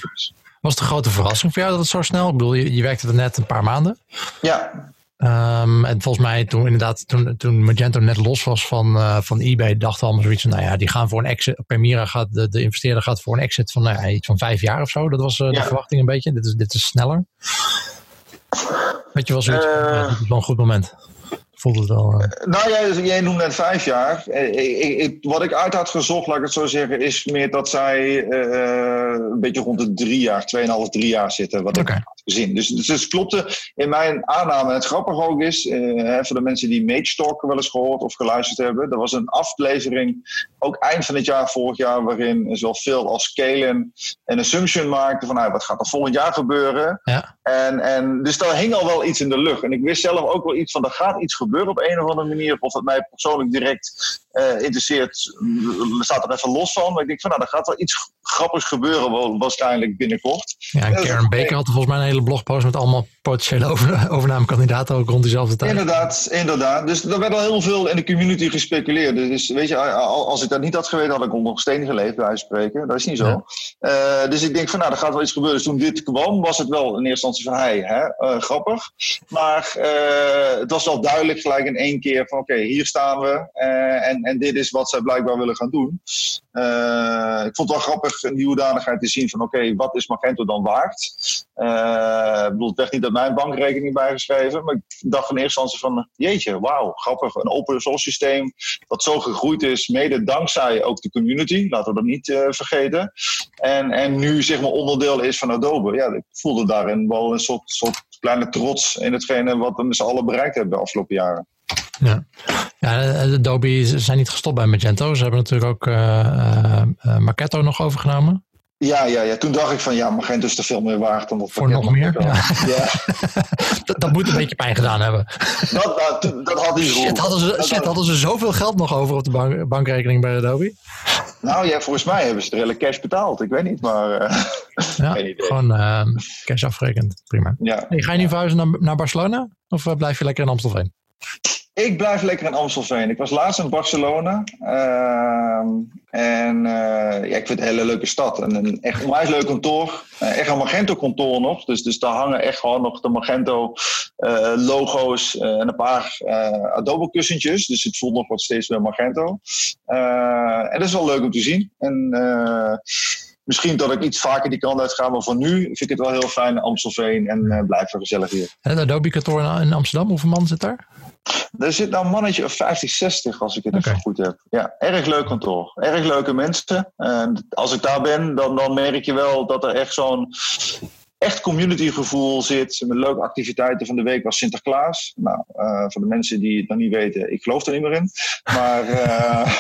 was de grote verrassing voor jou dat het zo snel? Ik bedoel, je, je werkte er net een paar maanden. Ja. Um, en volgens mij toen inderdaad, toen, toen Magento net los was van, uh, van eBay, dachten allemaal zoiets van, nou ja, die gaan voor een exit, Permira gaat, de, de investeerder gaat voor een exit van nou ja, iets van vijf jaar of zo. Dat was uh, de verwachting een beetje. Dit is, dit is sneller. Weet je wel zoiets, uh, het is wel een goed moment. Voelt het wel. Uh... Nou, jij, jij noemde net vijf jaar. Ik, ik, wat ik uit had gezocht, laat ik het zo zeggen, is meer dat zij een beetje rond de drie jaar, tweeënhalf, drie jaar zitten. Wat okay. ik gezien. Dus, dus het klopte in mijn aanname. Het grappige ook is, voor de mensen die Mage Talk wel eens gehoord of geluisterd hebben. Er was een aflevering, ook eind van het jaar, vorig jaar, waarin zowel Phil als Kalen een assumption maakten van nou, wat gaat er volgend jaar gebeuren. Ja. En, en, dus daar hing al wel iets in de lucht. En ik wist zelf ook wel iets van, er gaat iets gebeuren op een of andere manier. Of het mij persoonlijk direct uh, interesseert, staat er even los van. Maar ik denk van, nou, er gaat wel iets grappigs gebeuren waarschijnlijk binnenkort. Ja, en Karen Baker had volgens mij een hele blogpost met allemaal potentiële over, overnamekandidaten ook rond diezelfde tijd. Inderdaad, inderdaad. Dus er werd al heel veel in de community gespeculeerd. Dus weet je, als ik dat niet had geweten, had ik onder steen geleefd bij spreken. Dat is niet zo. Uh, dus ik denk van, nou, er gaat wel iets gebeuren. Dus toen dit kwam, was het wel in eerste instantie van, hey, hè, uh, grappig. Maar het was wel duidelijk gelijk in één keer van, oké, okay, hier staan we. en, en dit is wat zij blijkbaar willen gaan doen. ik vond het wel grappig nieuwe danigheid te zien van, oké, wat is Magento dan waard? ik bedoel, het werd niet op mijn bankrekening bijgeschreven. Maar ik dacht in eerste instantie van, jeetje, wauw, grappig. Een open source systeem dat zo gegroeid is, mede dankzij ook de community. Laten we dat niet uh, vergeten. En, en nu zeg maar onderdeel is van Adobe. Ja, ik voelde daarin wel een soort, soort kleine trots in hetgene wat we met z'n allen bereikt hebben de afgelopen jaren. Ja. ja, Adobe zijn niet gestopt bij Magento. Ze hebben natuurlijk ook uh, Marketo nog overgenomen. Ja, ja, ja, toen dacht ik van ja, Magento is er veel meer waard dan dat Voor nog meer? Ja. ja. dat, dat, moet een beetje pijn gedaan hebben. Dat, dat, dat had niet shit, hadden ze, shit, hadden ze zoveel geld nog over op de bank, bankrekening bij Adobe? Nou ja, volgens mij hebben ze er hele cash betaald. Ik weet niet, maar... Uh, ja, gewoon uh, cash afgerekend. Prima. Ja. Hey, ga je nu verhuizen naar, naar Barcelona? Of eh, blijf je lekker in Amstelveen? Ik blijf lekker in Amstelveen. Ik was laatst in Barcelona. Uh, en uh, ja, ik vind het een hele leuke stad. En een echt onwijs leuk kantoor. Uh, echt een Magento kantoor nog. Dus, dus daar hangen echt gewoon nog de Magento uh, logo's en een paar Adobe kussentjes. Dus het voelt nog wat steeds meer Magento. en dat is wel leuk om te zien. En misschien dat ik iets vaker die kant uit ga. Maar voor nu vind ik het wel heel fijn Amstelveen. En uh, blijf er gezellig hier. En Adobe kantoor in Amsterdam, hoeveel man zit daar? Er zit nou een mannetje of 50, 60 als ik het okay. even goed heb. Ja, erg leuk kantoor. Erg leuke mensen. En als ik daar ben, dan, dan merk je wel dat er echt zo'n echt communitygevoel zit. Met leuke activiteiten van de week was Sinterklaas. Nou, uh, voor de mensen die het nog niet weten, ik geloof er niet meer in. Maar uh,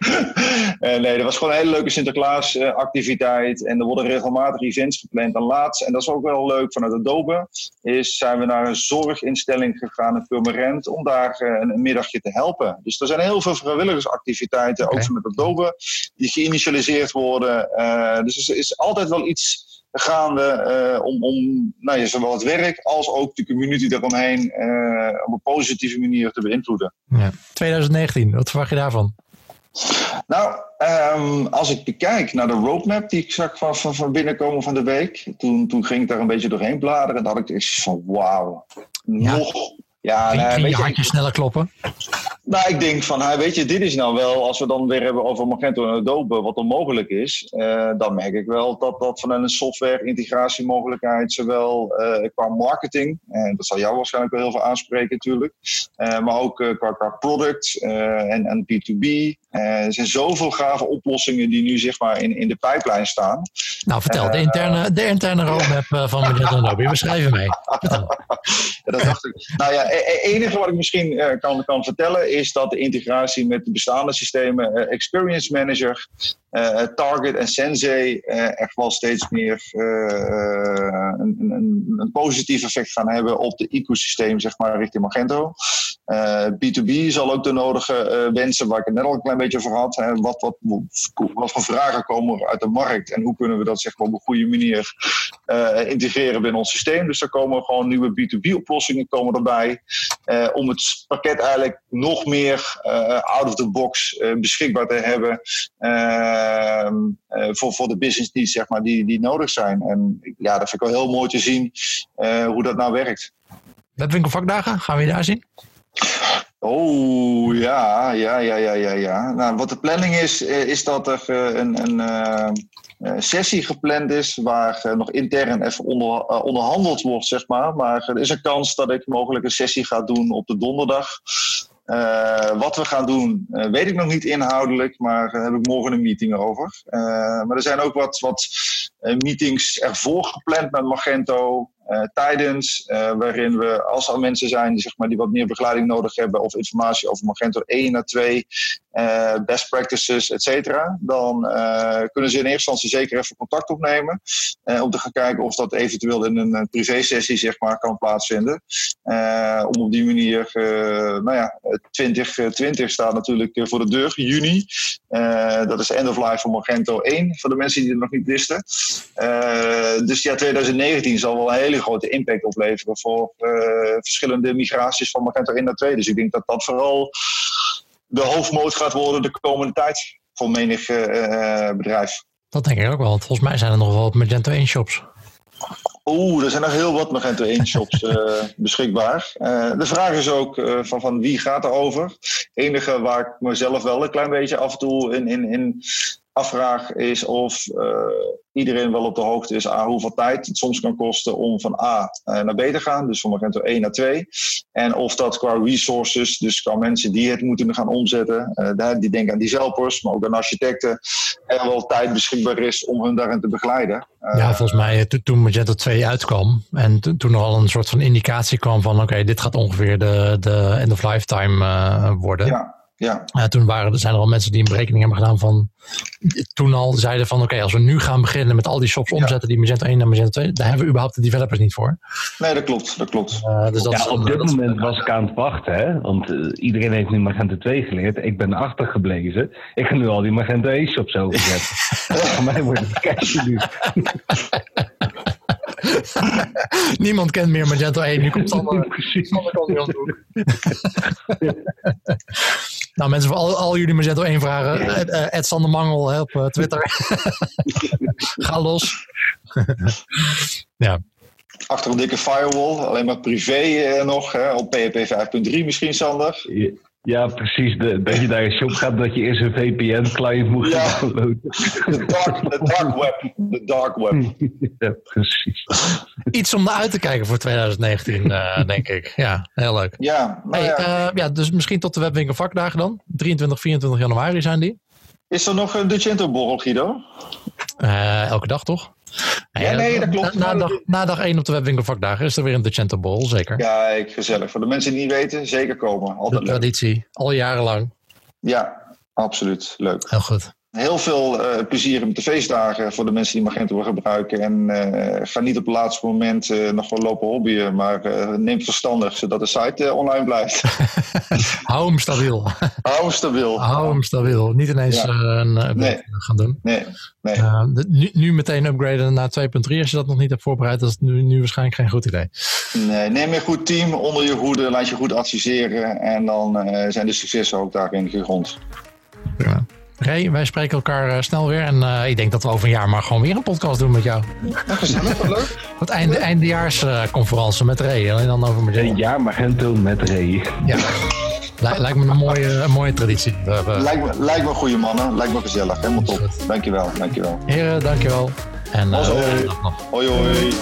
nee, er was gewoon een hele leuke Sinterklaas activiteit. En er worden regelmatig events gepland. En laatst, en dat is ook wel leuk vanuit Adobe, is zijn we naar een zorginstelling gegaan in Purmerend om daar een, een, middagje te helpen. Dus er zijn heel veel vrijwilligersactiviteiten, okay. ook met Adobe, die geïnitialiseerd worden. Uh, dus er is altijd wel iets gaande uh, om, om nou ja, zowel het werk als ook de community daaromheen uh, op een positieve manier te beïnvloeden. Ja. 2019, wat verwacht je daarvan? Nou, um, als ik bekijk naar de roadmap die ik zag van, van, van binnenkomen van de week, toen, toen ging ik daar een beetje doorheen bladeren en had ik echt van wauw, nog ja, ging, nou, ging je hartje sneller kloppen? Nou, ik denk van, weet je, dit is nou wel, als we dan weer hebben over Magento en Adobe, wat onmogelijk is, uh, dan merk ik wel dat dat vanuit een software integratiemogelijkheid, zowel uh, qua marketing, en dat zal jou waarschijnlijk wel heel veel aanspreken natuurlijk, maar ook qua, qua product en, en B2B. Er zijn zoveel gave oplossingen die nu zeg maar in, in de pijplijn staan. Nou, vertel, de interne, de interne roadmap van en Adobe, we schrijven mee. Vertel. Ja, dat dacht ik. Nou ja, het e-, enige wat ik misschien kan, kan vertellen is dat de integratie met de bestaande systemen, Experience Manager, Target en Sensei, echt wel steeds meer een, een, een, positief effect gaan hebben op de ecosysteem, zeg maar, richting Magento. B2B zal ook de nodige wensen, waar ik het net al een klein beetje over had. Hè, wat, wat, wat voor vragen komen uit de markt en hoe kunnen we dat zeg maar, op een goede manier integreren binnen ons systeem. Dus er komen gewoon nieuwe B2B-oplossingen komen erbij. Om het pakket eigenlijk nog meer out of the box beschikbaar te hebben voor, voor de business needs zeg maar, die, die nodig zijn. En ja, dat vind ik wel heel mooi te zien hoe dat nou werkt. Webwinkelvakdagen, gaan we je daar zien? Oh ja, ja, ja, ja, ja. ja. Nou, wat de planning is, is dat er een, een sessie gepland is waar nog intern even onder, onderhandeld wordt, zeg maar. Maar er is een kans dat ik mogelijk een sessie ga doen op de donderdag. Uh, wat we gaan doen, uh, weet ik nog niet inhoudelijk, maar daar heb ik morgen een meeting over. Uh, maar er zijn ook wat, wat meetings ervoor gepland met Magento. tijdens, waarin we als er mensen zijn die, zeg maar, die wat meer begeleiding nodig hebben of informatie over Magento 1 naar 2, best practices, et cetera, dan kunnen ze in eerste instantie zeker even contact opnemen om te gaan kijken of dat eventueel in een privé-sessie zeg maar, kan plaatsvinden. om op die manier, nou ja, 2020 staat natuurlijk voor de deur, juni. dat is end of life voor Magento 1, voor de mensen die het nog niet wisten. dus ja, 2019 zal wel een hele grote impact opleveren voor verschillende migraties van Magento 1 naar 2. Dus ik denk dat dat vooral de hoofdmoot gaat worden de komende tijd voor menig bedrijf. Dat denk ik ook wel. Want volgens mij zijn er nog wel Magento 1 shops. Oeh, er zijn nog heel wat Magento 1 shops uh, beschikbaar. Uh, de vraag is ook uh, van, van wie gaat er over. Het enige waar ik mezelf wel een klein beetje af en toe in, in, in afvraag is of iedereen wel op de hoogte is aan hoeveel tijd het soms kan kosten om van A naar B te gaan. Dus van Magento 1 naar 2. En of dat qua resources, dus qua mensen die het moeten gaan omzetten, die denken aan developers, maar ook aan architecten, er wel tijd beschikbaar is om hun daarin te begeleiden. Ja, volgens mij toen Magento 2 uitkwam en toen er al een soort van indicatie kwam van oké, dit gaat ongeveer de, de end of lifetime worden. Ja. Ja. Uh, toen waren, zijn er al mensen die een berekening hebben gedaan van. Toen al zeiden van: oké, als we nu gaan beginnen met al die shops omzetten die Magento 1 naar Magento 2, daar hebben we überhaupt de developers niet voor. Nee, dat klopt. Dat klopt. Uh, dus dat ja, op dit moment was ik aan het wachten, hè? want uh, iedereen heeft nu Magento 2 geleerd. Ik ben achtergeblezen. Ik ga nu al die Magento 1 shops overzetten. Voor mij wordt het cash nu. Niemand kent meer Magento 1. Nu komt Sander, Sander komt weer om de hoek. nou mensen, voor al, al jullie Magento 1 vragen. Uh, Ed Sander Mangel op uh, Twitter. Ga los. ja. Achter een dikke firewall. Alleen maar privé uh, nog. Hè, op PHP 5.3 misschien, Sander. Ja, precies. De, dat je naar een shop gaat, dat je eerst een VPN-client moet ja. downloaden. De dark, de dark web. De dark web. Ja, precies. Iets om naar uit te kijken voor 2019, uh, denk ik. Ja, heel leuk. Ja, hey, ja. Uh, ja, dus misschien tot de webwinkel vakdagen dan. 23, 24 januari zijn die. Is er nog een Decento-borrel, Guido? Uh, elke dag toch? Ja, nee, dat klopt. Na, dag, na dag 1 op de webwinkelvakdagen is er weer een Decento Bol, zeker. Kijk, gezellig. Voor de mensen die niet weten, zeker komen. Altijd de traditie, leuk. al jarenlang. Ja, absoluut. Leuk. Heel goed. Heel veel uh, plezier met de feestdagen voor de mensen die Magento willen gebruiken. En uh, ga niet op het laatste moment uh, nog gewoon lopen hobbyen, maar neem het verstandig zodat de site online blijft. Hou hem stabiel. Hou hem stabiel. Hou hem stabiel. Niet ineens Ja. een Nee. gaan doen. Nee, nee. nu, nu meteen upgraden naar 2.3 als je dat nog niet hebt voorbereid. Dat is nu, nu waarschijnlijk geen goed idee. nee. Neem een goed team onder je hoede, laat je goed adviseren. En dan eh, zijn de successen ook daarin gegrond. Prima. Ray, wij spreken elkaar eh, snel weer. En eh, ik denk dat we over een jaar maar gewoon weer een podcast doen met jou. Ja, gezellig, wat leuk. Het einde, eindejaarsconferentie met Ray. Alleen dan over Een jaar Magento met Ray. Ja. Li- lijkt me een mooie, een mooie traditie. Lijkt me, lijkt me goede mannen, lijkt me gezellig. Helemaal top. Dankjewel, dankjewel. Heren, dankjewel. En uh, Hoi. Hoi hoi.